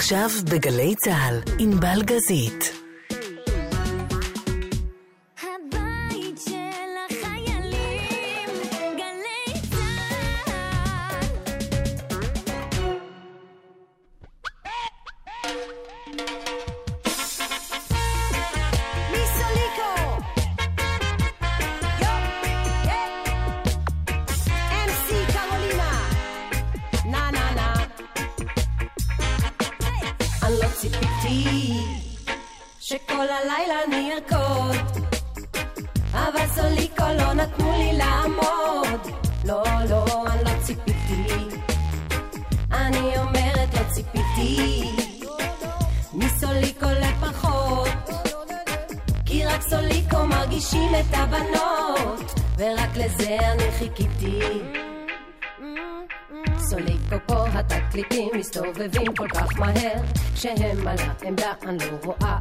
עכשיו בגלי צה"ל, ענבל גזית.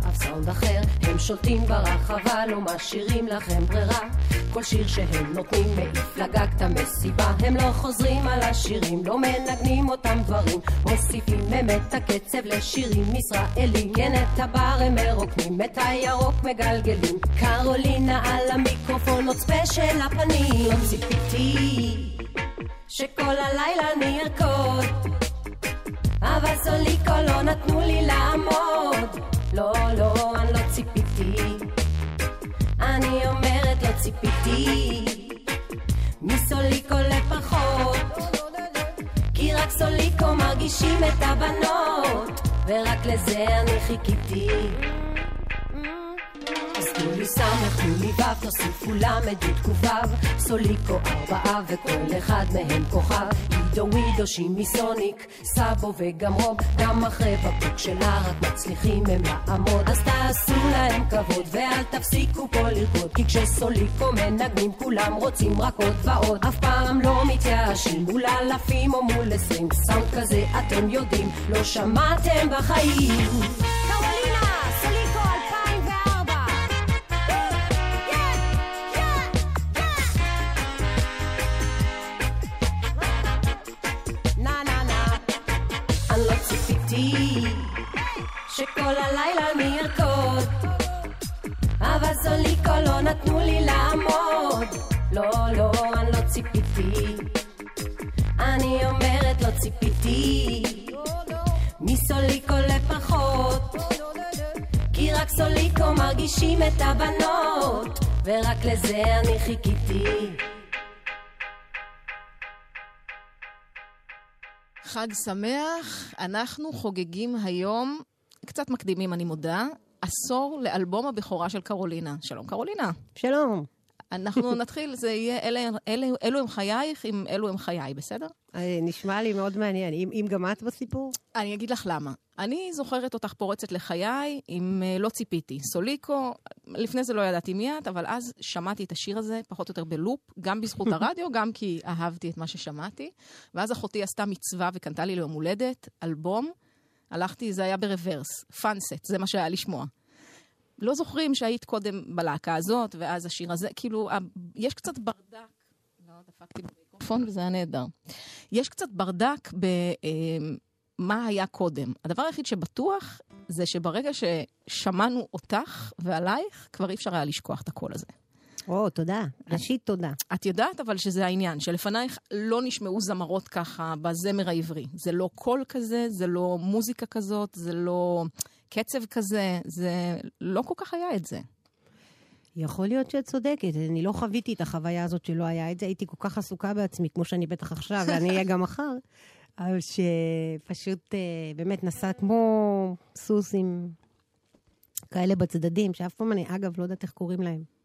אף סאונד אחר. הם שולטים ברחבה לא משאירים לכם ברירה. כל שיר שהם נותנים מעיף לגג את המסיבה. הם לא חוזרים על השירים לא מנגנים אותם דברים. מוסיפים את הקצב לשירים ישראלים. כן את הבר הם מרוקנים את הירוק מגלגלים. קרולינה על המיקרופון עוד ספיישל הפנים לא ציפיתי שכל הלילה אני ארקוד אבל סוליקו לא נתנו לי לעמוד לא, לא, אני לא ציפיתי. אני אומרת לא ציפיתי. מסוליקו לפחות כי רק סוליקו מרגישים את הבנות ורק לזה אני חיכיתי. תנו לי סמך, תנו לי ו', תוסיפו למד, י' סוליקו ארבעה וכל אחד מהם כוכב. עידו ווידו, שימי סוניק, סאבו וגם רוב, גם אחרי בקבוק שלה רק מצליחים הם לעמוד. אז תעשו להם כבוד ואל תפסיקו פה לרקוד, כי כשסוליקו מנגנים כולם רוצים רק עוד ועוד. אף פעם לא מתייאשים מול אלפים או מול עשרים, סאונד כזה אתם יודעים, לא שמעתם בחיים. שכל הלילה אני ארקוד אבל סוליקו לא נתנו לי לעמוד. לא, לא, אני לא ציפיתי. אני אומרת לא ציפיתי. מסוליקו לפחות? כי רק סוליקו מרגישים את הבנות. ורק לזה אני חיכיתי. חג שמח, אנחנו חוגגים היום, קצת מקדימים אני מודה, עשור לאלבום הבכורה של קרולינה. שלום קרולינה. שלום. אנחנו נתחיל, זה יהיה אלה, אלה, אלו הם חייך, אם אלו הם חיי, בסדר? אה, נשמע לי מאוד מעניין. אם, אם גם את בסיפור? אני אגיד לך למה. אני זוכרת אותך פורצת לחיי, אם אה, לא ציפיתי. סוליקו, לפני זה לא ידעתי מי את, אבל אז שמעתי את השיר הזה, פחות או יותר בלופ, גם בזכות הרדיו, גם כי אהבתי את מה ששמעתי. ואז אחותי עשתה מצווה וקנתה לי ליום הולדת, אלבום. הלכתי, זה היה ברוורס, פאנסט, זה מה שהיה לשמוע. לא זוכרים שהיית קודם בלהקה הזאת, ואז השיר הזה, כאילו, יש קצת ברדק. לא, דפקתי במיקרופון וזה היה נהדר. יש קצת ברדק במה היה קודם. הדבר היחיד שבטוח זה שברגע ששמענו אותך ועלייך, כבר אי אפשר היה לשכוח את הקול הזה. או, תודה. ראשית, תודה. את יודעת אבל שזה העניין, שלפנייך לא נשמעו זמרות ככה בזמר העברי. זה לא קול כזה, זה לא מוזיקה כזאת, זה לא קצב כזה, זה לא כל כך היה את זה. יכול להיות שאת צודקת. אני לא חוויתי את החוויה הזאת שלא היה את זה. הייתי כל כך עסוקה בעצמי, כמו שאני בטח עכשיו, ואני אהיה גם מחר. אבל שפשוט אה, באמת נסע כמו סוס עם כאלה בצדדים, שאף פעם אני, אגב, לא יודעת איך קוראים להם.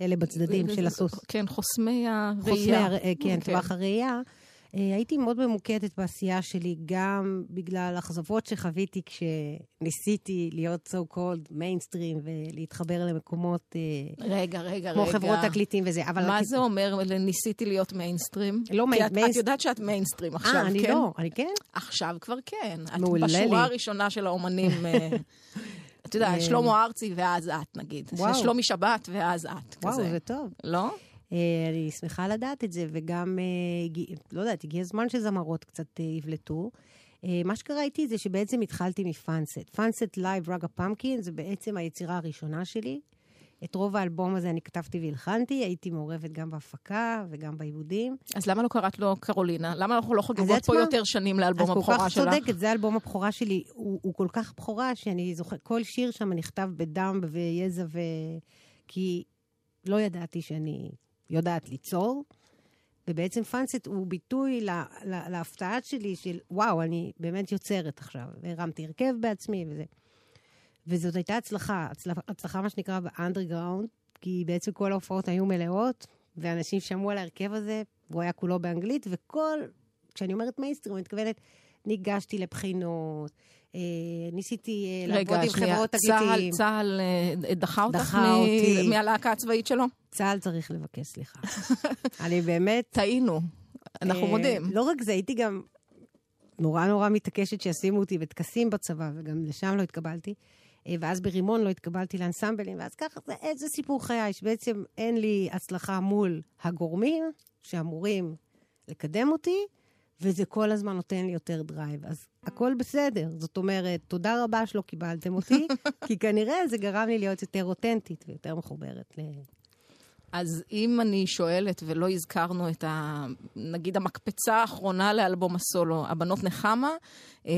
אלה בצדדים של הסוס. כן, חוסמי הראייה. חוסמי, הר- אה, כן, טווח הראייה. אה, הייתי מאוד ממוקדת בעשייה שלי, גם בגלל אכזבות שחוויתי כשניסיתי להיות so called מיינסטרים ולהתחבר למקומות אה, רגע, רגע, כמו רגע. חברות תקליטים וזה, אבל... מה רק- זה אומר, ניסיתי להיות מיינסטרים? לא כי מיין- את, את יודעת שאת מיינסטרים עכשיו, אה, אני כן? לא, אני כן? עכשיו כבר כן. את מעולה בשורה לי. הראשונה של האומנים. אה, אתה יודע, שלמה ארצי ואז את, נגיד. וואו. שלומי שבת ואז את, וואו, כזה. זה טוב. לא? אה, אני שמחה לדעת את זה, וגם, אה, לא יודעת, הגיע הזמן שזמרות קצת אה, יבלטו. אה, אה, מה שקרה איתי זה שבעצם התחלתי מ Funset. Funset לייב רגה פמקין זה בעצם היצירה הראשונה שלי. את רוב האלבום הזה אני כתבתי והלחנתי, הייתי מעורבת גם בהפקה וגם בעיבודים. אז למה לא קראת לו קרולינה? למה אנחנו לא חוגגות פה מה? יותר שנים לאלבום את הבכורה כל כך שלך? צודקת, זה אלבום הבכורה שלי. הוא, הוא כל כך בכורה שאני זוכרת, כל שיר שם נכתב בדם ויזע ו... כי לא ידעתי שאני יודעת ליצור, ובעצם Funset הוא ביטוי לה, לה, להפתעה שלי של וואו, אני באמת יוצרת עכשיו. והרמתי הרכב בעצמי וזה. וזאת הייתה הצלחה, הצלחה, הצלחה מה שנקרא באנדרגראונד, כי בעצם כל ההופעות היו מלאות, ואנשים שמעו על ההרכב הזה, והוא היה כולו באנגלית, וכל, כשאני אומרת מיינסטרים, אני מתכוונת, ניגשתי לבחינות, אה, ניסיתי אה, לעבוד רגע, עם שנייה, חברות צה"ל, תקליטים. צה"ל אה, דחה אותך. מהלהקה הצבאית שלו? צה"ל צריך לבקש סליחה. אני באמת... טעינו, אנחנו מודים. לא רק זה, הייתי גם נורא נורא מתעקשת שישימו אותי בטקסים בצבא, וגם לשם לא התקבלתי. אה, ואז ברימון לא התקבלתי לאנסמבלים, ואז ככה, זה איזה סיפור חיי, שבעצם אין לי הצלחה מול הגורמים שאמורים לקדם אותי, וזה כל הזמן נותן לי יותר drive. אז הכל בסדר. זאת אומרת, תודה רבה שלא קיבלתם אותי, כי כנראה זה גרם לי להיות יותר אותנטית ויותר מחוברת ל... אז אם אני שואלת, ולא הזכרנו את ה... נגיד המקפצה האחרונה לאלבום הסולו, הבנות נחמה, אה,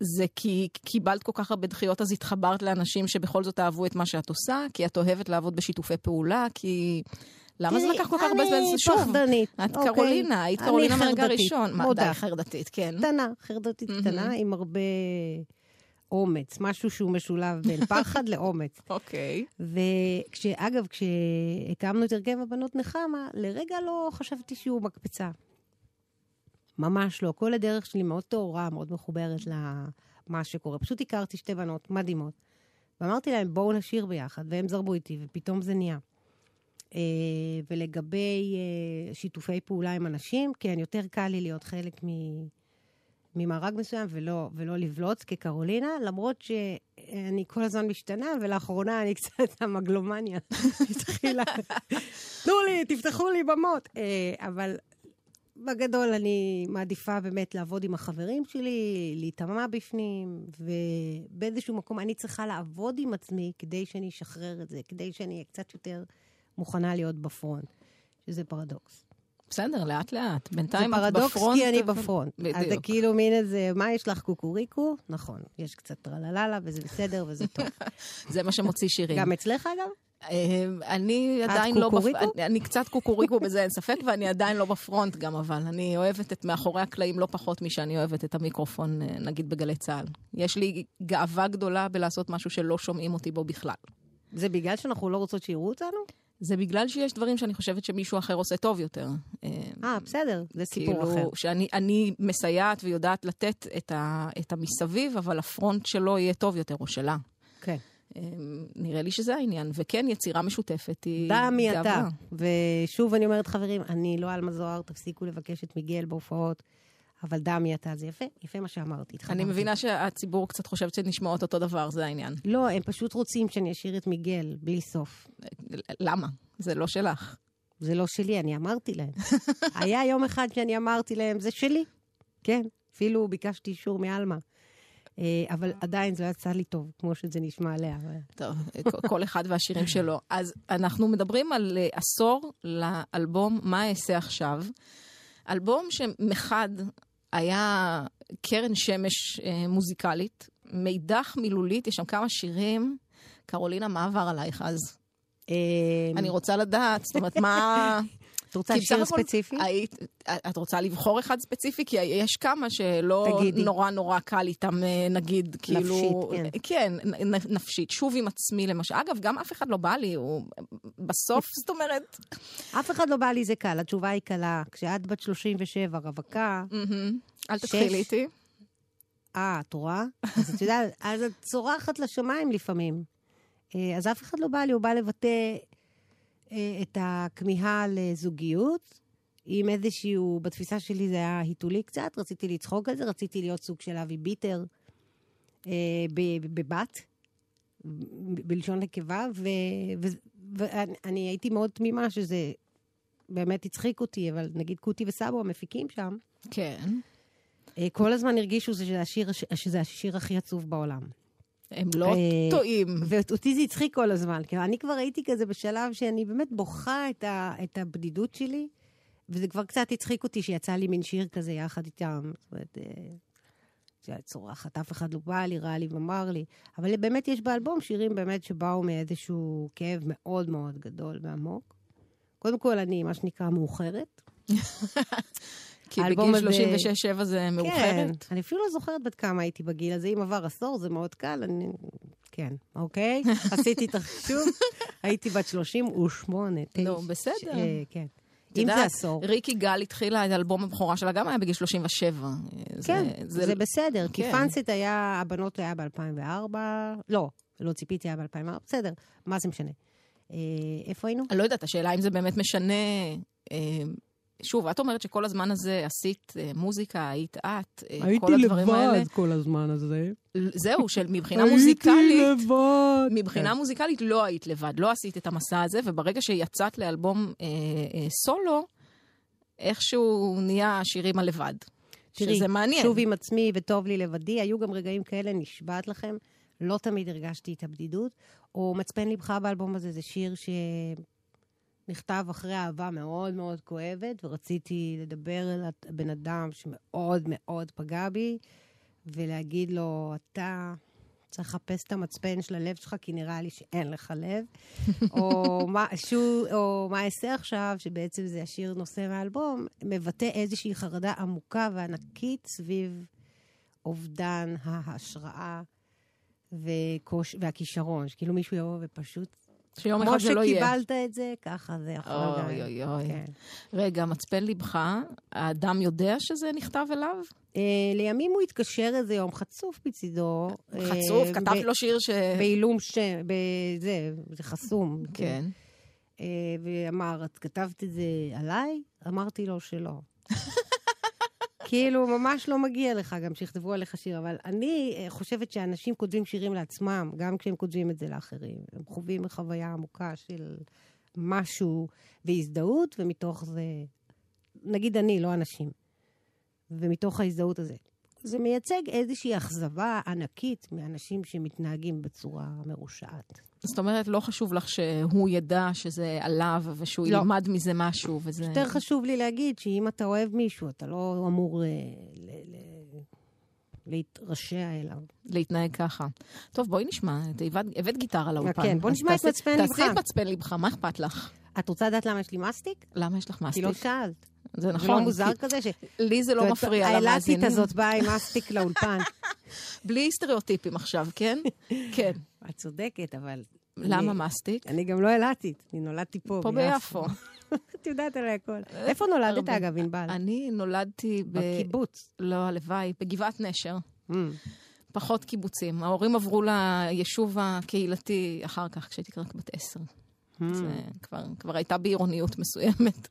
זה כי קיבלת כל כך הרבה דחיות, אז התחברת לאנשים שבכל זאת אהבו את מה שאת עושה, כי את אוהבת לעבוד בשיתופי פעולה, כי... למה זה לקח כל כך הרבה זמן? אני פחדנית. את אוקיי. קרולינה, היית קרולינה מהרגע הראשון. מודה. די, חרדתית, כן. קטנה, חרדתית קטנה, עם הרבה אומץ, משהו שהוא משולב בין פחד לאומץ. אוקיי. ואגב, כשהקמנו את הרכב הבנות נחמה, לרגע לא חשבתי שהוא מקפצה. ממש לא. כל הדרך שלי מאוד טהורה, מאוד מחוברת למה שקורה. פשוט הכרתי שתי בנות מדהימות, ואמרתי להן, בואו נשיר ביחד, והם זרמו איתי, ופתאום זה נהיה. אה, ולגבי אה, שיתופי פעולה עם אנשים, כן, יותר קל לי להיות חלק מ... ממארג מסוים ולא, ולא לבלוץ כקרולינה, למרות שאני כל הזמן משתנה, ולאחרונה אני קצת המגלומניה התחילה. תנו לי, תפתחו לי במות. אה, אבל בגדול אני מעדיפה באמת לעבוד עם החברים שלי, להיטמע בפנים, ובאיזשהו מקום אני צריכה לעבוד עם עצמי כדי שאני אשחרר את זה, כדי שאני אהיה קצת יותר מוכנה להיות ב front, שזה פרדוקס. בסדר, לאט לאט. זה בינתיים את ב front. פרדוקס כי אני ב front. אז זה בדיוק. כאילו מין איזה, מה יש לך קוקוריקו? נכון, יש קצת טרללה וזה בסדר וזה טוב. זה מה שמוציא שירים. גם אצלך אגב? אה, אני עדיין לא... בפ- קוקוריקו? אני- אני קצת קוקוריקו בזה, אין ספק, ואני עדיין לא ב front גם, אבל אני אוהבת את מאחורי הקלעים לא פחות משאני אוהבת את המיקרופון, אה, נגיד בגלי צה"ל. יש לי גאווה גדולה בלעשות משהו שלא שומעים אותי בו בכלל. זה בגלל שאנחנו לא רוצות שיראו אותנו? זה בגלל שיש דברים שאני חושבת שמישהו אחר עושה טוב יותר. אה, אה, בסדר, זה סיפור כאילו, אחר. שאני אני מסייעת ויודעת לתת את, ה, את המסביב, אבל הפרונט שלו יהיה טוב יותר, או שלה. כן. נראה לי שזה העניין. וכן, יצירה משותפת היא דע מי אתה. ושוב אני אומרת, חברים, אני לא עלמה זוהר, תפסיקו לבקש את מיגל בהופעות, אבל דע מי אתה. זה יפה, יפה מה שאמרתי. אני. מבינה שהציבור קצת חושב שנשמעות אותו דבר, זה העניין. לא, הם פשוט רוצים שאני אשאיר את מיגל, בלי סוף. למה? זה לא שלך. זה לא שלי, אני אמרתי להם. היה יום אחד שאני אמרתי להם, זה שלי. כן, אפילו ביקשתי אישור מעלמה. אה, אבל עדיין זה לא יצא לי טוב, כמו שזה נשמע עליה. טוב, כל- אחד והשירים שלו. אז אנחנו מדברים על אה, עשור לאלבום "מה אעשה עכשיו". אלבום שמחד היה קרן שמש אה, מוזיקלית, מידח מילולית, יש שם כמה שירים. קרולינה, מה עבר עלייך אז? אני רוצה לדעת, זאת אומרת, מה... את רוצה שיר ספציפי? היית, את רוצה לבחור אחד ספציפי? כי יש כמה שלא תגידי. נורא נורא קל איתם, אה, נגיד, כאילו... כן. כן, נ- נפשית. שוב עם עצמי, למשל. אגב, גם אף אחד לא בא לי, הוא... בסוף, זאת אומרת... אף אחד לא בא לי זה קל, התשובה היא קלה. כשאת בת 37, רווקה. אל. תתחילי איתי. אה, את רואה? אז את יודעת, אז את צורחת לשמיים לפעמים. אה, אז אף אחד לא בא לי, הוא בא לבטא את הכמיהה לזוגיות, עם איזשהו, בתפיסה שלי זה היה היתולי קצת, רציתי לצחוק על זה, רציתי להיות סוג של אבי ביטר אה, בבת, בלשון נקבה, ואני אני הייתי מאוד תמימה שזה באמת הצחיק אותי, אבל נגיד קוטי וסבו המפיקים שם, כן. אה, כל הזמן הרגישו שזה השיר, שזה השיר הכי עצוב בעולם. הם לא אה, טועים. ואותי זה הצחיק כל הזמן, כי אני כבר הייתי כזה בשלב שאני באמת בוכה את, ה, את הבדידות שלי, וזה כבר קצת הצחיק אותי שיצא לי מין שיר כזה יחד איתם. זאת אומרת, אה, שהיה צורחת, אף אחד לא בא לי, רע לי ואמר לי. אבל באמת יש באלבום שירים באמת שבאו מאיזשהו כאב מאוד מאוד גדול ועמוק. קודם כל, אני, מה שנקרא, מאוחרת. כי בגיל הזה- 36-7 זה כן, מאוחרת. אני אפילו לא זוכרת בת כמה הייתי בגיל הזה. אם עבר עשור, זה מאוד קל. אני... כן, אוקיי? עשיתי את החישוב. הייתי בת 38, תשע. נו, בסדר. אה, כן. אם זה עשור. ריקי גל התחילה את אלבום הבכורה שלה, גם היה בגיל 37. כן, זה בסדר. כי כן. פאנסט היה, הבנות היה ב-2004, לא, לא ציפיתי היה ב-2004, בסדר, מה זה משנה. אה, איפה היינו? אני לא יודעת, השאלה אם זה באמת משנה... אה, שוב, את אומרת שכל הזמן הזה עשית אה, מוזיקה, היית את, אה, כל הדברים האלה. כל הזמן הזה. זהו, שמבחינה מוזיקלית, לבד. מבחינה מוזיקלית לא היית לבד, לא עשית את המסע הזה, וברגע שיצאת לאלבום אה, אה, סולו, איכשהו נהיה השירים הלבד. תראי, שזה מעניין. שוב עם עצמי וטוב לי לבדי, היו גם רגעים כאלה, נשבעת לכם, לא תמיד הרגשתי את הבדידות. או מצפן לבך באלבום הזה, זה שיר שנכתב אחרי אהבה מאוד מאוד כואבת, ורציתי לדבר אל הבן אדם שמאוד מאוד פגע בי, ולהגיד לו, אתה צריך לחפש את המצפן של הלב שלך, כי נראה לי שאין לך לב. או, מה, שו, או מה אעשה עכשיו, שבעצם זה השיר נושא מהאלבום, מבטא איזושהי חרדה עמוקה וענקית סביב אובדן ההשראה וקוש, והכישרון. שכאילו מישהו יבוא ופשוט... שיום כמו אחד זה לא יהיה. שקיבלת את זה, ככה זה יכול גם. אוי אוי אוי. כן. רגע, מצפן לבך, האדם יודע שזה נכתב אליו? אה, לימים הוא התקשר איזה יום חצוף מצידו. אה, חצוף, כתב לו שיר ש... בעילום שם, בזה, זה חסום. כן. אה, ואמר, את כתבת את זה עליי? אמרתי לו שלא. כאילו, ממש לא מגיע לך גם שיכתבו עליך שיר, אבל אני אה, חושבת שאנשים כותבים שירים לעצמם, גם כשהם כותבים את זה לאחרים. הם חווים חוויה עמוקה של משהו והזדהות, ומתוך זה, נגיד אני, לא אנשים. ומתוך ההזדהות הזה. זה מייצג איזושהי אכזבה ענקית מאנשים שמתנהגים בצורה מרושעת. זאת אומרת, לא חשוב לך שהוא ידע שזה עליו, ושהוא לא. ילמד מזה משהו, וזה... יותר חשוב לי להגיד שאם אתה אוהב מישהו, אתה לא אמור אה, ל- ל- להתרשע אליו. להתנהג ככה. טוב, בואי נשמע, את הבאת, גיטרה לאולפן. כן, בוא נשמע את מצפן לבך. תעשי את מצפן לבך, מה אכפת לך? את רוצה לדעת למה יש לי מסטיק? למה יש לך כי מסטיק? לא שאלת. זה זה נכון. לא מוזר כי- כזה ש... לי זה לא מפריע האילתית למאזינים. הזאת באה עם מסטיק לאולפן. בלי סטריאוטיפים עכשיו, כן? כן. את צודקת, אבל... למה מסטיק? אני גם לא אילתית, אני נולדתי פה, פה ביפו. את יודעת עליי הכל. איפה נולדת. אגב, ענבל? אני נולדתי ב... בקיבוץ. לא, הלוואי, בגבעת נשר. Mm. פחות קיבוצים. ההורים עברו ליישוב הקהילתי אחר כך, כשהייתי רק בת עשר. Mm. זה כבר הייתה בעירוניות מסוימת.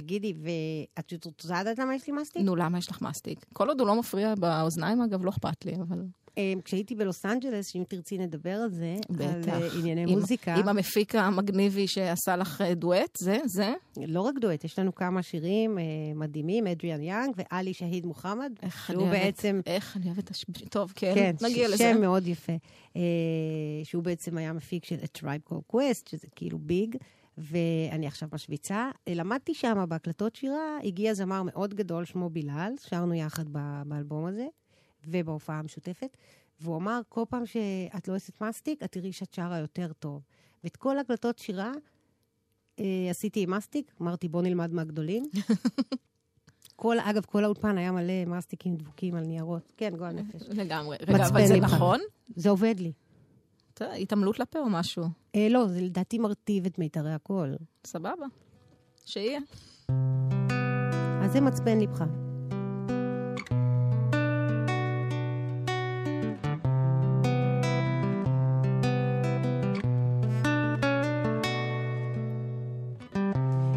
תגידי, ואת רוצה לדעת למה יש לי מסטיק? נו, למה יש לך מסטיק? כל עוד הוא לא מפריע באוזניים, אגב, לא אכפת לי, אבל... אה, כשהייתי בלוס אנג'לס, שאם תרצי נדבר על זה, על בטח. אה, ענייני עם- מוזיקה. עם המפיק המגניבי שעשה לך אה, דואט, זה, זה. לא רק דואט, יש לנו כמה שירים אה, מדהימים, אדריאן יאנג ואלי שהיד מוחמד, איך אני שהוא אוהבת, בעצם, איך אני אוהבת את הש... טוב, כן, כן, נגיע לזה. שם מאוד יפה, אה, שהוא בעצם היה מפיק של A Tribe Called Quest, שזה כאילו ביג, ואני עכשיו משוויצה. אה, למדתי שם בהקלטות שירה, הגיע זמר מאוד גדול שמו בילאל, שרנו יחד באלבום הזה, ובהופעה המשותפת, והוא אמר, כל פעם שאת לועסת מסטיק, את תראי שאת שרה יותר טוב. ואת כל הקלטות שירה אה, עשיתי עם מסטיק, אמרתי, בוא נלמד מהגדולים. כל, אגב, כל האולפן היה מלא מסטיקים דבוקים על ניירות. כן, גועל נפש. לגמרי. רגע, אבל זה. נכון? זה עובד לי. התעמלות לפה או משהו? אה, לא, זה לדעתי מרטיב את מיתרי הקול. סבבה. שיהיה. אז זה מצפן ליבך.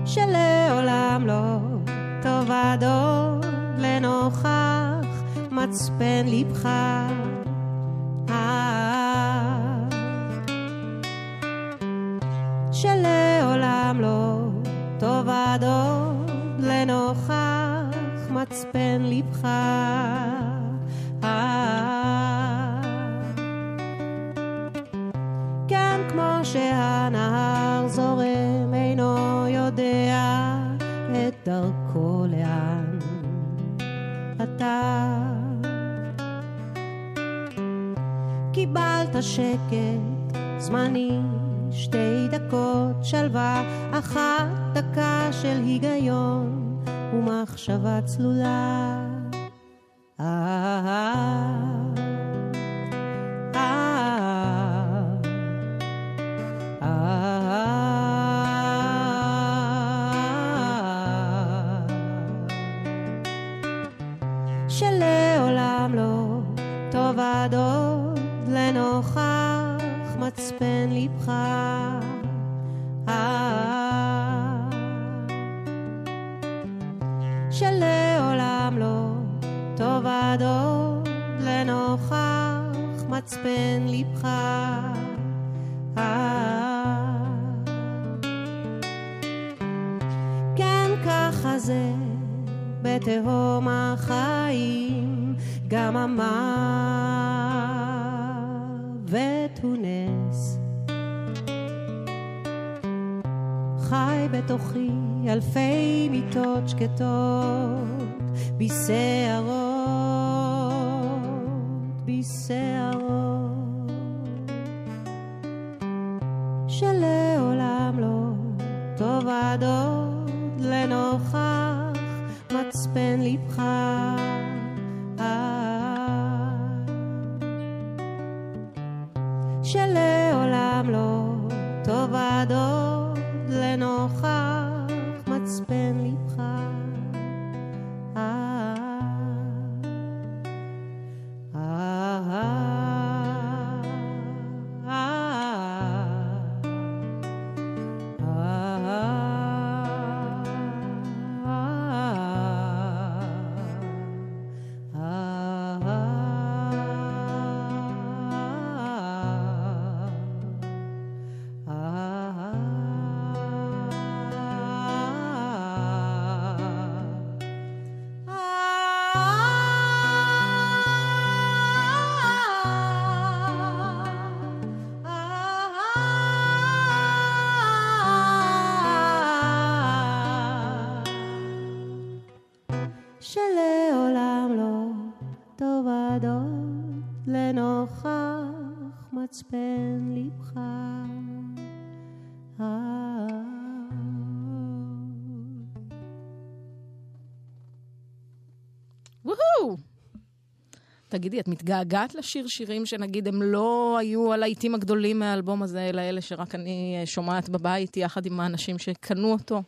שלעולם לא טוב הדור לנוכח מצפן ליבך. מצפן מצפן לבך. כן, כמו שהנהר זורם, אינו יודע את דרכו לאן אתה. קיבלת שקט זמני, שתי דקות שלווה, אחת דקה של היגיון ומחשבה צלולה. בתהום החיים, גם המוות הוא נס. חי בתוכי אלפי מיטות שקטות, בשערות, בשערות, שלעולם לא תאבד עוד לנוכח מצפן. אה, שלעולם לא תאבד עוד לנוכח מצפן מצפן לבך. אה. וואו! תגידי, את מתגעגעת לשיר שירים שנגיד הם לא היו הלהיטים הגדולים מהאלבום הזה, אלא אלה שרק אני אה, שומעת בבית יחד עם האנשים שקנו אותו?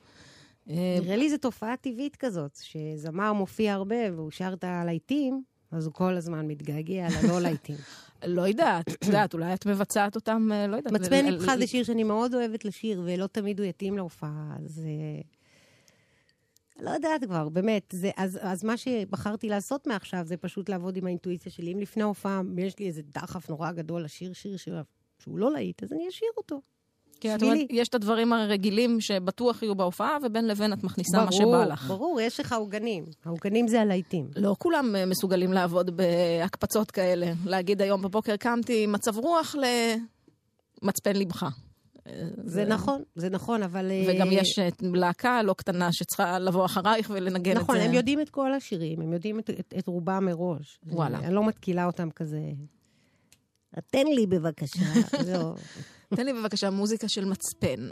אה, נראה לי זו תופעה טבעית כזאת, שזמר מופיע הרבה והוא שר את הלהיטים, אז הוא כל הזמן מתגעגע ללא להיטים. לא יודעת, את יודעת, אולי את מבצעת אותם, אה, לא יודעת. מצפן לבך זה שיר שאני מאוד אוהבת לשיר, ולא תמיד הוא יתאים להופעה, אז... אה, לא יודעת כבר, באמת. זה, אז, אז מה שבחרתי לעשות מעכשיו זה פשוט לעבוד עם האינטואיציה שלי. אם לפני ההופעה יש לי איזה דחף נורא גדול לשיר שיר שיר שהוא לא להיט, אז אני אשיר אותו. כן, את. אומרת, יש את הדברים הרגילים שבטוח יהיו בהופעה, ובין לבין את מכניסה מה שבא לך. ברור, יש לך עוגנים. העוגנים זה הלהיטים. לא כולם אה, מסוגלים לעבוד בהקפצות כאלה. להגיד היום בבוקר קמתי מצב רוח למצפן לבך. אה, זה נכון, זה נכון, אבל... אה, וגם יש להקה לא קטנה שצריכה לבוא אחרייך ולנגן את נכון, זה. הם יודעים את כל השירים, הם יודעים את, את, את רובם מראש. וואלה. אני לא מתקילה אותם כזה. תן לי בבקשה. לא. תן לי בבקשה מוזיקה של מצפן.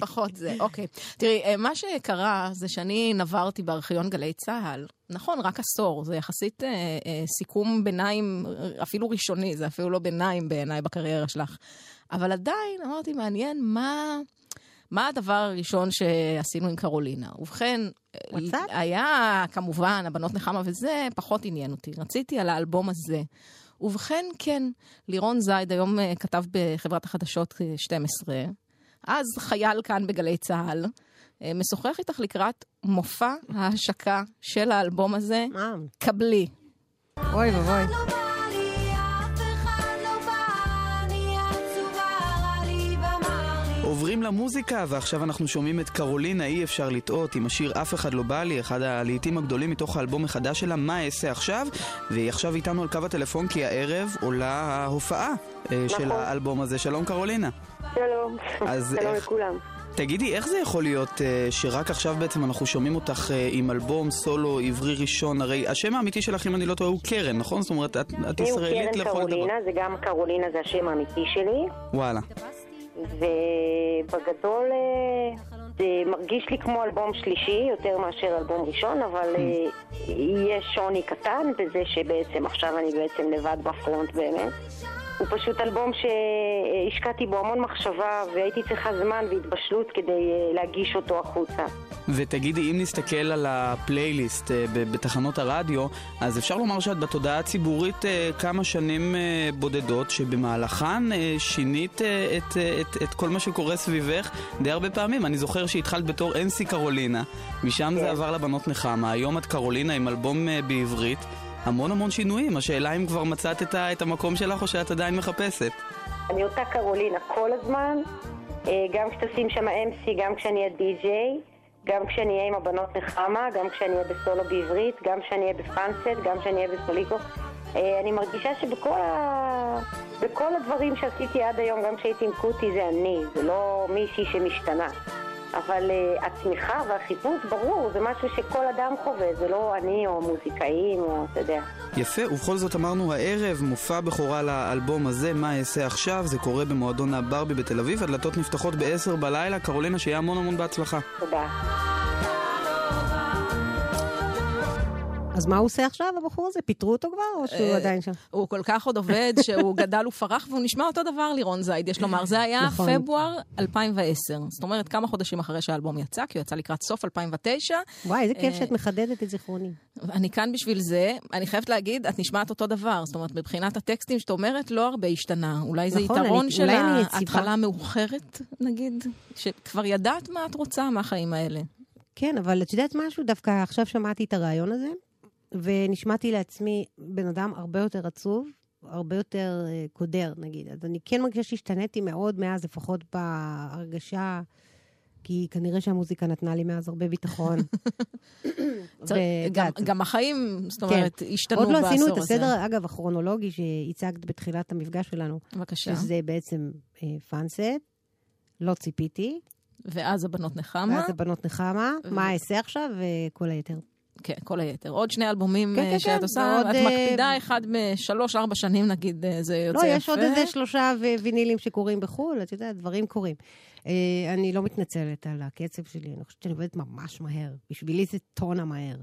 פחות זה, אוקיי. תראי, אה, מה שקרה זה שאני נברתי בארכיון גלי צה"ל, נכון, רק עשור, זה יחסית אה, אה, סיכום ביניים, אפילו ראשוני, זה אפילו לא ביניים בעיניי בקריירה שלך. אבל עדיין אמרתי, מעניין מה... מה הדבר הראשון שעשינו עם קרולינה? ובכן, אה, מצאת? היה כמובן, הבנות נחמה וזה, פחות עניין אותי. רציתי על האלבום הזה. ובכן, כן, לירון זייד היום אה, כתב בחברת החדשות אה, 12, אז חייל כאן בגלי צה"ל, אה, משוחח איתך לקראת מופע ההשקה של האלבום הזה, אה, קבלי. אוי ואבוי. עוברים למוזיקה, ועכשיו אנחנו שומעים את קרולינה, אי אפשר לטעות, עם השיר אף אחד לא בא לי, אחד הלעיתים הגדולים מתוך האלבום החדש שלה, מה אעשה עכשיו? והיא עכשיו איתנו על קו הטלפון, כי הערב עולה ההופעה אה, של נכון. האלבום הזה. שלום קרולינה. שלום. אז שלום איך- לכולם. תגידי, איך זה יכול להיות אה, שרק עכשיו בעצם אנחנו שומעים אותך אה, עם אלבום סולו עברי ראשון? הרי השם האמיתי שלך, אם אני לא טועה, הוא קרן, נכון? זאת אומרת, את, את ישראלית קרן לכל דבר. קרולינה, זה גם קרולינה, זה השם האמיתי שלי, וואלה. ובגדול אה, זה מרגיש לי כמו אלבום שלישי יותר מאשר אלבום ראשון, אבל אה, יש שוני קטן בזה שבעצם עכשיו אני בעצם לבד בפרונט באמת. הוא פשוט אלבום שהשקעתי בו המון מחשבה והייתי צריכה זמן והתבשלות כדי אה, להגיש אותו החוצה. ותגידי, אם נסתכל על הפלייליסט אה, בתחנות הרדיו, אז אפשר לומר שאת בתודעה הציבורית אה, כמה שנים בודדות, שבמהלכן שינית את, את, את כל מה שקורה סביבך די הרבה פעמים. אני זוכר שהתחלת בתור אנסי קרולינה, משם זה עבר לבנות נחמה, היום את קרולינה עם אלבום בעברית. המון המון שינויים, השאלה אם כבר מצאת את, ה- את המקום שלך או שאת עדיין מחפשת. אני אותה קרולינה כל הזמן, אה, גם כשתשים שם MC, גם כשאני אהיה די-ג'יי, גם כשאני אהיה עם הבנות נחמה, גם כשאני אהיה בסולו בעברית, גם כשאני אהיה בפאנסט, גם כשאני אהיה בסוליקו. אה, אני מרגישה שבכל ה... בכל הדברים שעשיתי עד היום, גם כשהייתי עם קוטי, זה אני, זה לא מישהי שמשתנה. אבל uh, הצמיחה והחיפוש, ברור, זה משהו שכל אדם חווה, זה לא אני או מוזיקאים או אתה יודע. יפה, ובכל זאת אמרנו הערב, מופע בכורה לאלבום הזה, מה אעשה עכשיו? זה קורה במועדון הברבי בתל אביב, הדלתות נפתחות ב-10 בלילה. קרולינה, שיהיה המון המון בהצלחה. תודה. אז מה הוא עושה עכשיו, הבחור הזה? פיטרו אותו כבר, או שהוא אה, עדיין שם? הוא כל כך עוד עובד, שהוא גדל ופרח, והוא נשמע אותו דבר, לירון זייד, יש לומר. זה היה נכון. פברואר 2010. זאת אומרת, כמה חודשים אחרי שהאלבום יצא, כי הוא יצא לקראת סוף 2009. וואי, איזה כיף אה, שאת מחדדת את זיכרוני. אני כאן בשביל זה. אני חייבת להגיד, את נשמעת אותו דבר. זאת אומרת, מבחינת הטקסטים שאת אומרת, לא הרבה השתנה. אולי זה נכון, יתרון של. ההתחלה המאוחרת, נגיד, שכבר ידעת מה את רוצה מהחיים האלה. כן, אבל את יודעת משהו? דווקא עכשיו שמעתי את הרעיון הזה, ונשמעתי לעצמי בן אדם הרבה יותר עצוב, הרבה יותר אה, קודר, נגיד. אז אני כן מרגישה שהשתניתי מאוד מאז, לפחות בהרגשה, כי כנראה שהמוזיקה נתנה לי מאז הרבה ביטחון. גם- החיים, זאת כן. אומרת, השתנו עוד בעשור לא הזה. עשינו את הסדר, אגב, הכרונולוגי שהצגת בתחילת המפגש שלנו, בבקשה. שזה בעצם אה, פאנסט, לא ציפיתי, ואז הבנות נחמה. ואז הבנות נחמה, מה אעשה עכשיו, וכל היתר. כן, כל היתר. עוד שני אלבומים כן, אה, כן, שאת כן, עושה, ועוד, את אה, מקפידה אחד משלוש, ארבע שנים, נגיד, אה, זה יוצא לא, יפה. יש עוד איזה שלושה וינילים שקורים בחו"ל, את יודעת, דברים קורים. אני לא מתנצלת על הקצב שלי, אני חושבת שאני עובדת ממש מהר. בשבילי זה טונה מהר.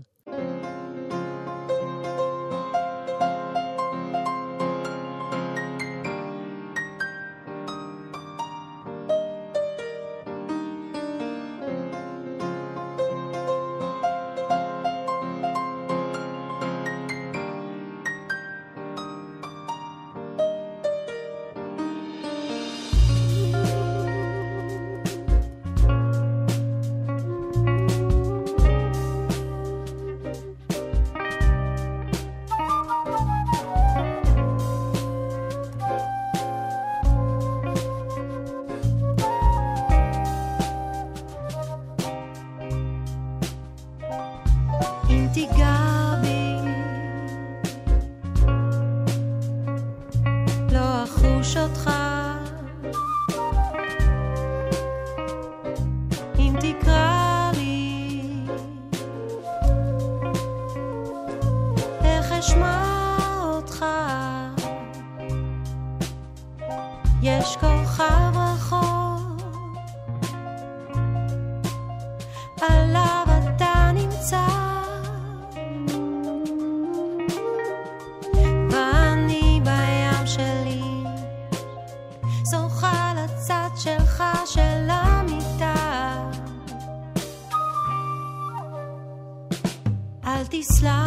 אל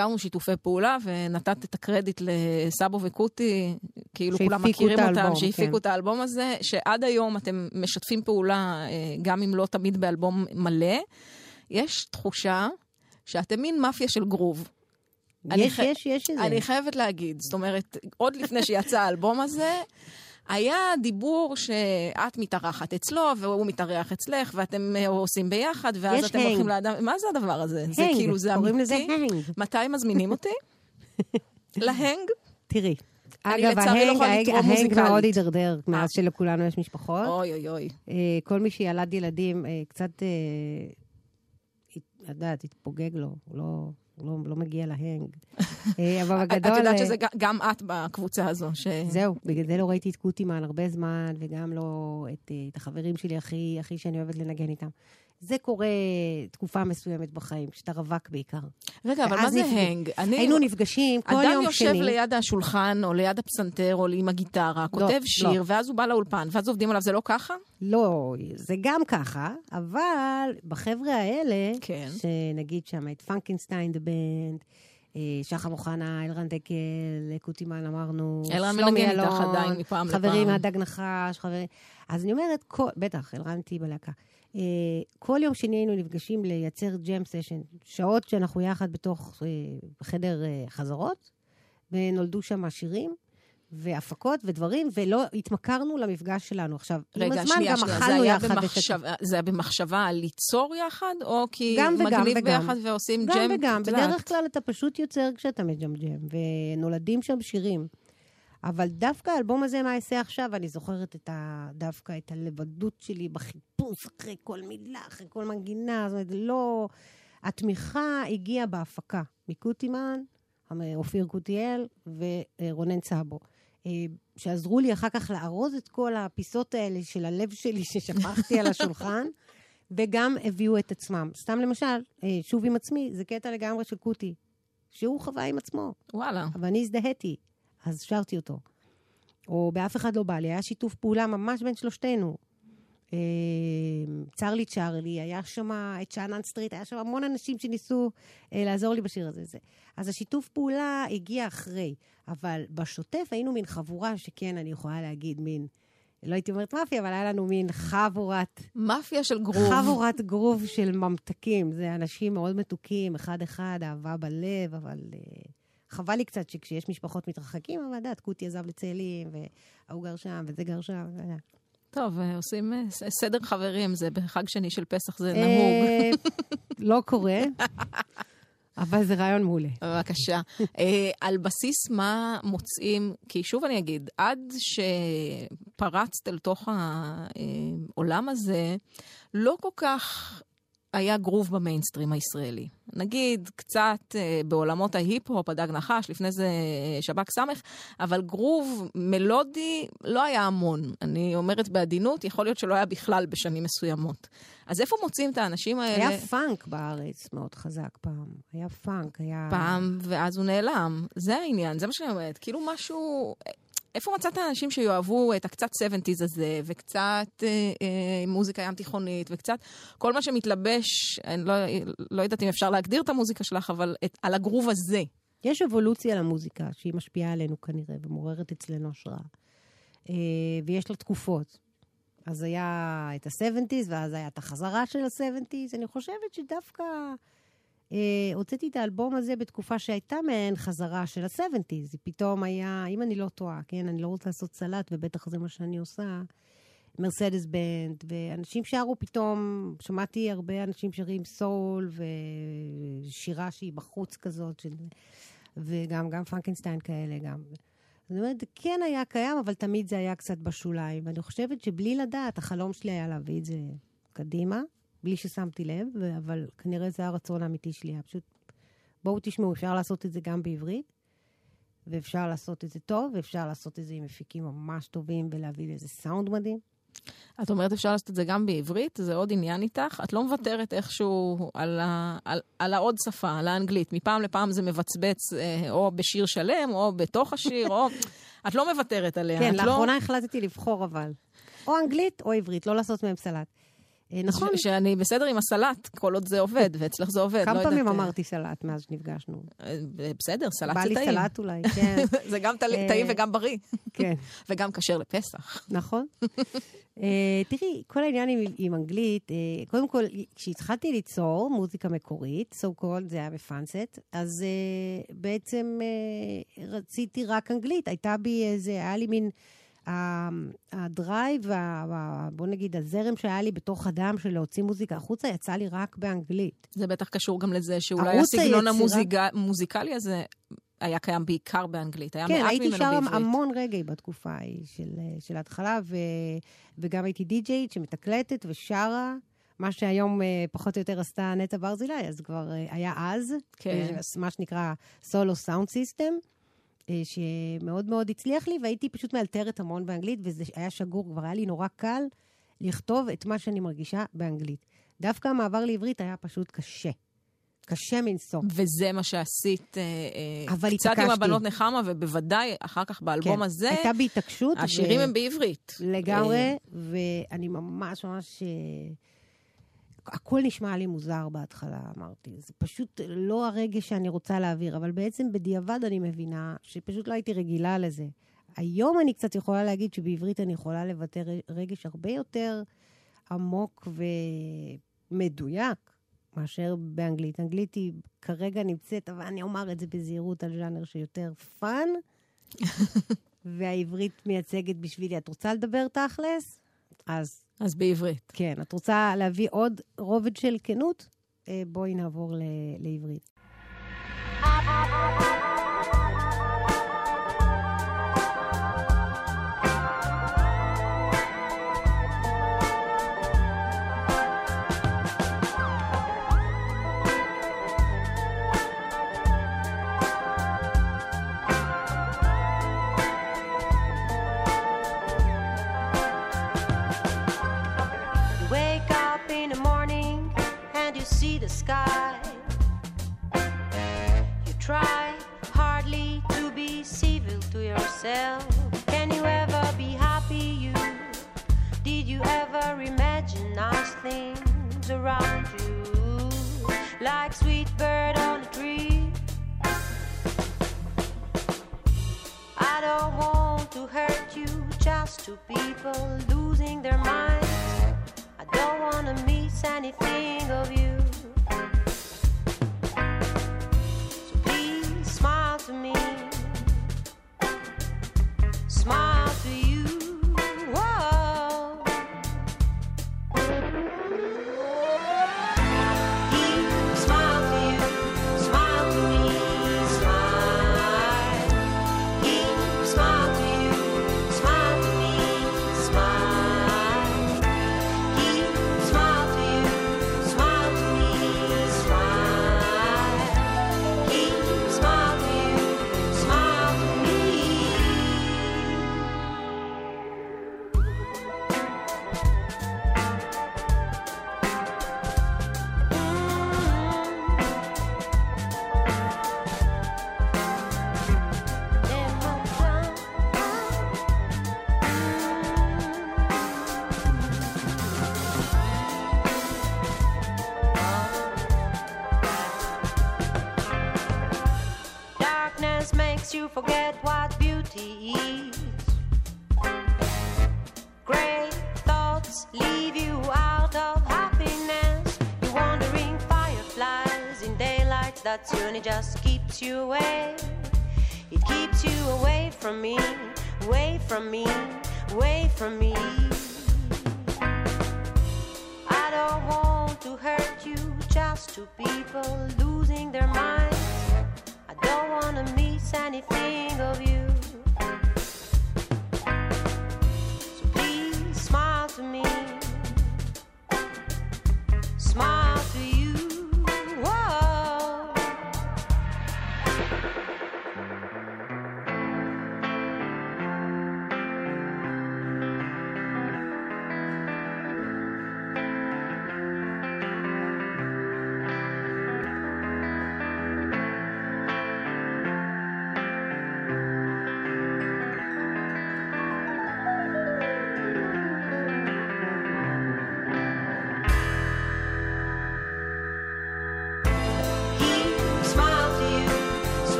והזכרנו שיתופי פעולה, ונתת את הקרדיט לסאבו וקוטי, כאילו כולם מכירים את אותם, האלבום, שהפיקו כן. את האלבום הזה, שעד היום אתם משתפים פעולה, אה, גם אם לא תמיד באלבום מלא. יש תחושה שאתם מין מאפיה של גרוב. יש, חי- יש, יש את זה. אני חייבת להגיד, זאת אומרת, עוד לפני שיצא האלבום הזה, היה דיבור שאת מתארחת אצלו, והוא מתארח אצלך, ואתם אה, עושים ביחד, ואז אתם. הולכים לאדם... מה זה הדבר הזה? זה הנג, כאילו, זה קוראים אמיתי? לזה הנג. מתי מזמינים אותי? להנג? תראי. אגב, לא ההנג, ההנג, ההנג. מאוד הידרדר מאז אה. שלכולנו יש משפחות. אוי אוי אוי. אה, כל מי שילד ילדים, קצת, את יודעת, התפוגג לו, הוא לא, לא, לא מגיע להנג. אה, אבל בגדול... את יודעת אה, שזה גם את בקבוצה הזו, ש... זהו, בגלל זה לא ראיתי את קוטימן הרבה זמן, וגם לא את, אה, את החברים שלי הכי, הכי שאני אוהבת לנגן איתם. זה קורה תקופה מסוימת בחיים, כשאתה רווק בעיקר. רגע, אבל מה זה נפג- הנג? אני... היינו נפגשים כל אדם יום יושב שני. ליד השולחן, או ליד הפסנתר, או עם הגיטרה, כותב לא. שיר, ואז הוא בא לאולפן, ואז עובדים עליו, זה לא ככה? לא, זה גם ככה, אבל בחבר'ה האלה, כן. שנגיד שם את פנקנסטיין דה בנד, שחר אוחנה, אלרן דקל, קוטימן אמרנו, אלרן שלומי מנגן איתך אלון, עדיין מפעם חברים. מהדג נחש, חברים... אז אני אומרת, כל, בטח, אלרן איתי בלהקה. אה, כל יום שני היינו נפגשים לייצר ג'ם סשן, שעות שאנחנו יחד בתוך אה, חדר אה, חזרות, ונולדו שם שירים. והפקות ודברים, ולא התמכרנו למפגש שלנו. עכשיו, עם רגע, הזמן שנייה, גם אכלנו יחד במחשבה, זה היה במחשבה על ליצור יחד, או כי גם וגם מגניב וגם. ביחד ועושים גם ג'ם? וגם, את יודעת? בדרך כלל אתה פשוט יוצר כשאתה מג'מג'ם, ונולדים שם שירים. אבל דווקא האלבום הזה, מה אעשה עכשיו, אני זוכרת את ה... דווקא את הלבדות שלי בחיפוש אחרי כל מילה, אחרי כל מנגינה, זאת אומרת, לא... התמיכה הגיעה בהפקה, מקוטימן, אופיר קוטיאל ורונן צאבו. אה, שעזרו לי אחר כך לארוז את כל הפיסות האלה של הלב שלי ששפכתי על השולחן, וגם הביאו את עצמם. סתם למשל, אה, שוב עם עצמי, זה קטע לגמרי של קוטי, שהוא חווה עם עצמו, וואלה. אבל אני הזדהיתי, אז שרתי אותו. או באף אחד לא בא לי, היה שיתוף פעולה ממש בין שלושתנו. אה, צ'רלי צ'רלי, היה שם את שאנן סטריט, היה שם המון אנשים שניסו אה, לעזור לי בשיר הזה. זה. אז השיתוף פעולה הגיע אחרי, אבל בשוטף היינו מין חבורה שכן, אני יכולה להגיד, מין... לא הייתי אומרת מאפיה, אבל היה לנו מין חבורת... מאפיה של גרוב. חבורת גרוב של ממתקים. זה אנשים מאוד מתוקים, אחד-אחד, אהבה בלב, אבל uh, חבל לי קצת שכשיש משפחות מתרחקים, אבל את יודעת, קוטי עזב לצאלים, וההוא גר שם, וזה גר שם. וזה. טוב, אה, עושים אה, סדר חברים, זה בחג שני של פסח זה נהוג. אה, לא קורה, אבל זה רעיון מעולה. בבקשה. על בסיס מה מוצאים, כי שוב אני אגיד, עד שפרצת אל תוך העולם הזה, לא כל כך היה גרוב במיינסטרים הישראלי. נגיד, קצת אה, בעולמות ההיפ-הופ, הדג נחש, לפני זה אה, שב"כ סמך, אבל גרוב מלודי לא היה המון. אני אומרת בעדינות, יכול להיות שלא היה בכלל בשנים מסוימות. אז איפה מוצאים את האנשים האלה? היה פאנק בארץ מאוד חזק פעם. היה פאנק, היה... פעם, ואז הוא נעלם. זה העניין, זה מה שאני אומרת. כאילו משהו... איפה מצאת אנשים שיאהבו את הקצת 70's הזה, וקצת אה, אה, מוזיקה ים תיכונית, וקצת כל מה שמתלבש, אני לא, לא יודעת אם אפשר להגדיר את המוזיקה שלך, אבל את, על הגרוב הזה. יש אבולוציה למוזיקה שהיא משפיעה עלינו כנראה, ומעוררת אצלנו השראה. אה, ויש לה תקופות. אז היה את ה-70's, ואז היה את החזרה של ה-70's. אני חושבת שדווקא הוצאתי את האלבום הזה בתקופה שהייתה מעין חזרה של ה-70's. זה פתאום היה, אם אני לא טועה, כן, אני לא רוצה לעשות סלט, ובטח זה מה שאני עושה, מרסדס בנד, ואנשים שרו פתאום, שמעתי הרבה אנשים שרים סול, ושירה שהיא בחוץ כזאת, של... וגם גם פרנקנשטיין כאלה, גם. זאת אומרת, כן היה קיים, אבל תמיד זה היה קצת בשוליים. ואני חושבת שבלי לדעת, החלום שלי היה להביא את זה קדימה, בלי ששמתי לב, אבל כנראה זה הרצון האמיתי שלי. היה פשוט, בואו תשמעו, אפשר לעשות את זה גם בעברית, ואפשר לעשות את זה טוב, ואפשר לעשות את זה עם מפיקים ממש טובים, ולהביא לזה סאונד מדהים. את אומרת אפשר לעשות את זה גם בעברית, זה עוד עניין איתך. את לא מוותרת איכשהו על, ה, על, על העוד שפה, על האנגלית. מפעם לפעם זה מבצבץ אה, או בשיר שלם, או בתוך השיר, או... את לא מוותרת עליה. כן, את לאחרונה החלטתי לבחור אבל. או אנגלית או עברית, לא לעשות מהם סלט. אה, לא... נכון, ש- שאני בסדר עם הסלט, כל עוד זה עובד, ואצלך זה עובד. כמה לא פעמים יודעת, אה, אמרתי סלט מאז שנפגשנו? אה, בסדר, סלט בא זה לי טעים. סלט אולי, כן, זה גם טעים וגם בריא, כן. וגם כשר לפסח. נכון. תראי, כל העניין עם, עם אנגלית, קודם כל, כשהתחלתי ליצור מוזיקה מקורית, so called, זה היה בפאנסט, אז בעצם רציתי רק אנגלית. הייתה בי איזה, היה לי מין... הדרייב, בוא נגיד, הזרם שהיה לי בתוך הדם של להוציא מוזיקה החוצה, יצא לי רק באנגלית. זה בטח קשור גם לזה שאולי הסגנון היצירה- המוזיקלי הזה היה קיים בעיקר באנגלית. היה כן, מעט הייתי ממנו בעברית. המון רגעי בתקופה ההיא של, של ההתחלה, ו, וגם הייתי די-ג'יית שמתקלטת ושרה, מה שהיום אה, פחות או יותר עשתה נטע ברזילי, אז כבר אה, היה אז, כן. אה, מה שנקרא סולו סאונד סיסטם, שמאוד מאוד הצליח לי, והייתי פשוט מאלתרת המון באנגלית, וזה היה שגור, כבר היה לי נורא קל לכתוב את מה שאני מרגישה באנגלית. דווקא המעבר לעברית היה פשוט קשה. קשה מנשוא. וזה מה שעשית אה, אה, אבל קצת עם התעקשתי. הבנות נחמה, ובוודאי אחר כך באלבום כן, הזה, הייתה בי התעקשות. ו- השירים הם בעברית. לגמרי, אה, ואני ממש ממש... הכל נשמע לי מוזר בהתחלה, אמרתי. זה פשוט לא הרגש שאני רוצה להעביר, אבל בעצם בדיעבד אני מבינה שפשוט לא הייתי רגילה לזה. היום אני קצת יכולה להגיד שבעברית אני יכולה לבטא רגש הרבה יותר עמוק ומדויק מאשר באנגלית. אנגלית היא כרגע נמצאת, אבל אני אומר את זה בזהירות על ז'אנר שיותר fun, והעברית מייצגת בשבילי. את רוצה לדבר תכלס? אז אז בעברית. כן. את רוצה להביא עוד רובד של כנות? אה, בואי נעבור ל- לעברית. Daylight that soon just keeps you away. It keeps you away from me, away from me, away from me. I don't want to hurt you, just two people losing their minds. I don't wanna miss anything of you.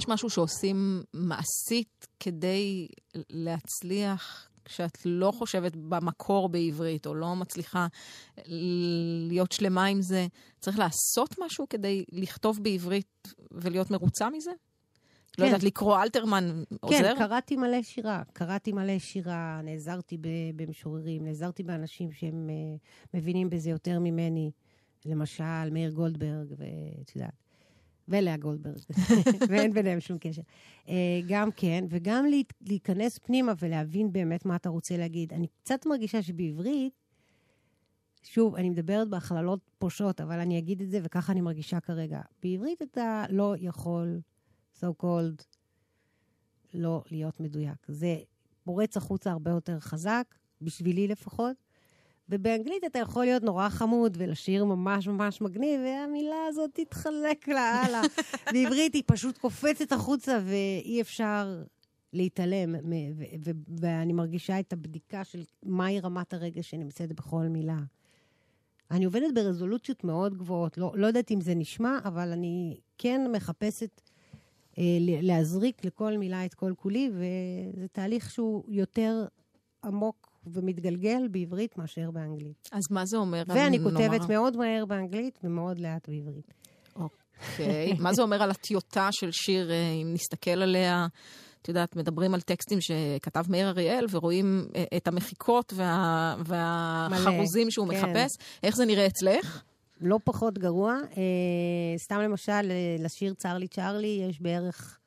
יש משהו שעושים מעשית כדי להצליח כשאת לא חושבת במקור בעברית, או לא מצליחה להיות שלמה עם זה? צריך לעשות משהו כדי לכתוב בעברית ולהיות מרוצה מזה? לא כן. יודעת, לקרוא אלתרמן עוזר? כן, קראתי מלא שירה. קראתי מלא שירה, נעזרתי במשוררים, נעזרתי באנשים שהם אה, מבינים בזה יותר ממני. למשל, מאיר גולדברג, ואת יודעת, ולאה גולדברג, ואין ביניהם שום קשר. אה, גם כן, וגם לה, להיכנס פנימה ולהבין באמת מה אתה רוצה להגיד. אני קצת מרגישה שבעברית, שוב, אני מדברת בהכללות פושעות, אבל אני אגיד את זה, וככה אני מרגישה כרגע. בעברית אתה לא יכול, so called, לא להיות מדויק. זה פורץ החוצה הרבה יותר חזק, בשבילי לפחות. ובאנגלית אתה יכול להיות נורא חמוד ולשיר ממש ממש מגניב, והמילה הזאת תתחלק לה הלאה. בעברית היא פשוט קופצת החוצה ואי אפשר להתעלם. ואני מרגישה את הבדיקה של מהי רמת הרגש שנמצאת בכל מילה. אני עובדת ברזולוציות מאוד גבוהות, לא, לא יודעת אם זה נשמע, אבל אני כן מחפשת אה, להזריק לכל מילה את כל כולי, וזה תהליך שהוא יותר עמוק ומתגלגל בעברית מאשר באנגלית. אז מה זה אומר? ואני נאמר- כותבת מאוד מהר באנגלית ומאוד לאט בעברית. אוקיי. מה זה אומר על הטיוטה של שיר, אה, אם נסתכל עליה? את יודעת, מדברים על טקסטים שכתב מאיר אריאל, ורואים אה, את המחיקות וה, והחרוזים שהוא כן. מחפש. איך זה נראה אצלך? לא פחות גרוע. אה, סתם למשל, לשיר צ'רלי צ'רלי יש בערך,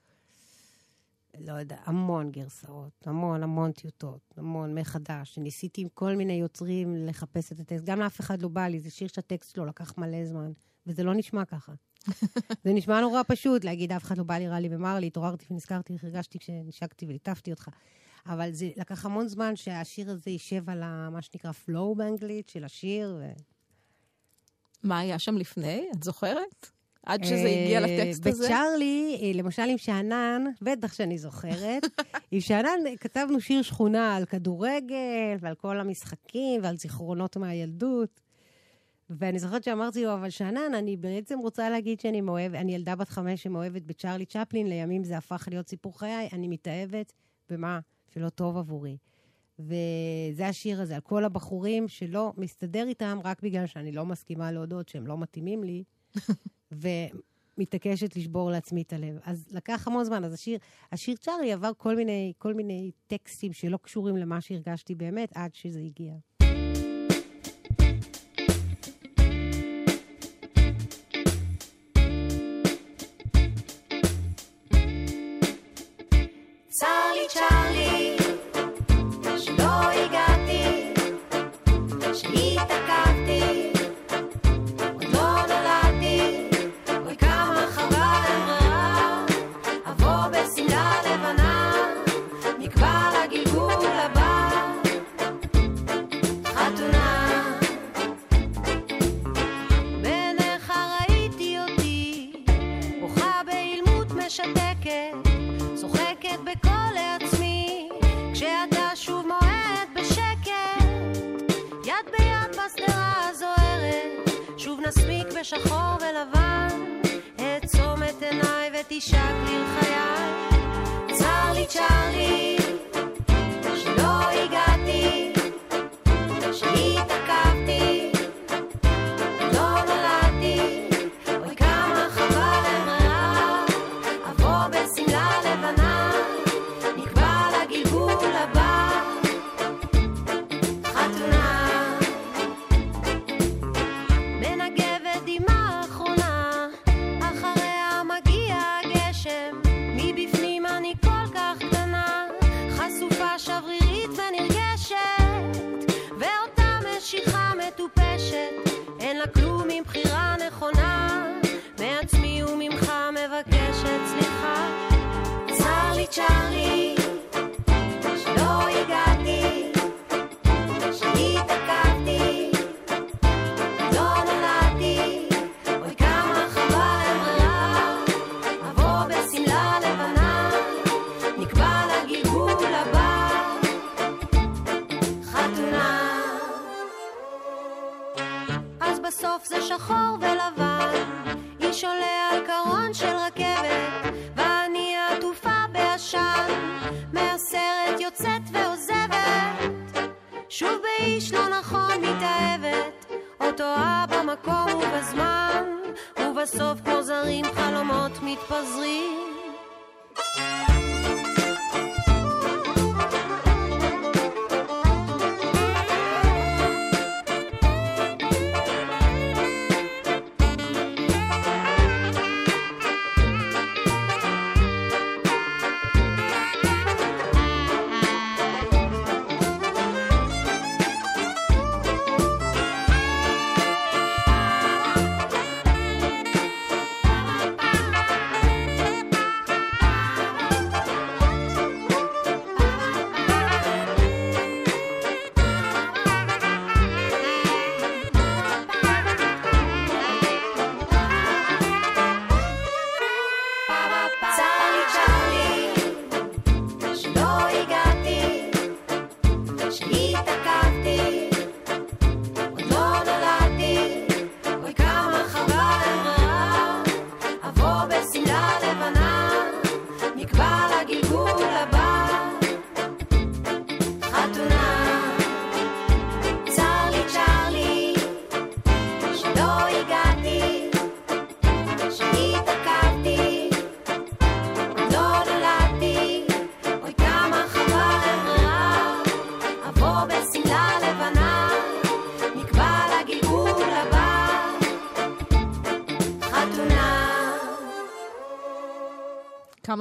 לא יודע, המון גרסאות, המון המון טיוטות, המון מחדש. ניסיתי עם כל מיני יוצרים לחפש את הטקסט. גם לאף אחד לא בא לי, זה שיר שהטקסט שלו לקח מלא זמן, וזה לא נשמע ככה. זה נשמע נורא פשוט להגיד, אף אחד לא בא לי, רע לי ומר לי, התעוררתי ונזכרתי הרגשתי כשנשקתי וליטפתי אותך. אבל זה לקח המון זמן שהשיר הזה יישב על ה, מה שנקרא flow באנגלית של השיר. ו... מה היה שם לפני? את זוכרת? עד שזה הגיע אה, לטקסט הזה? בצ'ארלי, אה, למשל עם שאנן, בטח שאני זוכרת, עם שאנן כתבנו שיר שכונה על כדורגל ועל כל המשחקים ועל זיכרונות מהילדות. ואני זוכרת שאמרתי לו, אבל שאנן, אני בעצם רוצה להגיד שאני מאוהבת, אני ילדה בת חמש שמאוהבת בצ'ארלי צ'פלין, לימים זה הפך להיות סיפור חיי, אני מתאהבת במה שלא טוב עבורי. וזה השיר הזה, על כל הבחורים שלא מסתדר איתם רק בגלל שאני לא מסכימה להודות שהם לא מתאימים לי, ומתעקשת לשבור לעצמי את הלב. אז לקח המון זמן, אז השיר, השיר צ'ארלי עבר כל מיני, כל מיני טקסטים שלא קשורים למה שהרגשתי באמת, עד שזה הגיע.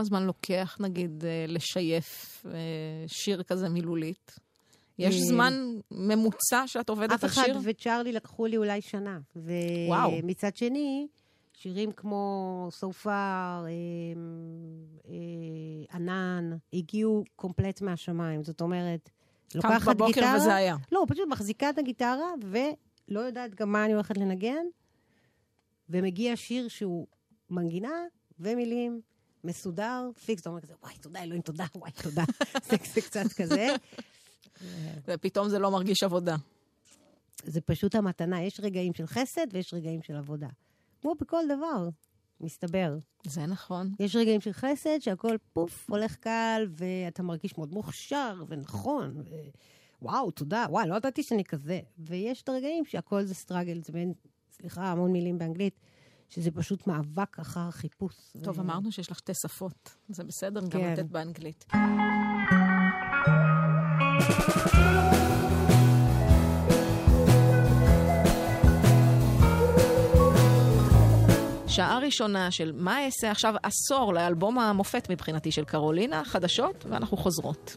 כמה זמן לוקח, נגיד, אה, לשייף אה, שיר כזה מילולית? יש אה, זמן ממוצע שאת עובדת אף על אחד שיר? וצ'ארלי לקחו לי אולי שנה. וואו. ומצד שני, שירים כמו סופר, ענן, הגיעו קומפלט מהשמיים. זאת אומרת, קמת לוקחת בבוקר גיטרה... וזה היה. לא, פשוט מחזיקה את הגיטרה ולא יודעת גם מה אני הולכת לנגן, ומגיע שיר שהוא מנגינה ומילים, מסודר, פיקס, אתה אומר כזה, וואי, תודה, אלוהים, תודה, וואי, תודה. זה, קצת כזה. ופתאום זה לא מרגיש עבודה. זה פשוט המתנה. יש רגעים של חסד ויש רגעים של עבודה. כמו בכל דבר, מסתבר. זה נכון. יש רגעים של חסד שהכל פוף, הולך קל, ואתה מרגיש מאוד מוכשר ונכון. ו... וואו, תודה, וואי, לא ידעתי שאני כזה. ויש את הרגעים שהכל זה struggle, זה בין, סליחה, המון מילים באנגלית, שזה פשוט מאבק אחר חיפוש. טוב, ו... אמרנו שיש לך שתי שפות. זה בסדר גם כן. לתת באנגלית. שעה ראשונה של מה אעשה עכשיו עשור לאלבום המופת מבחינתי של קרולינה, חדשות, ואנחנו חוזרות.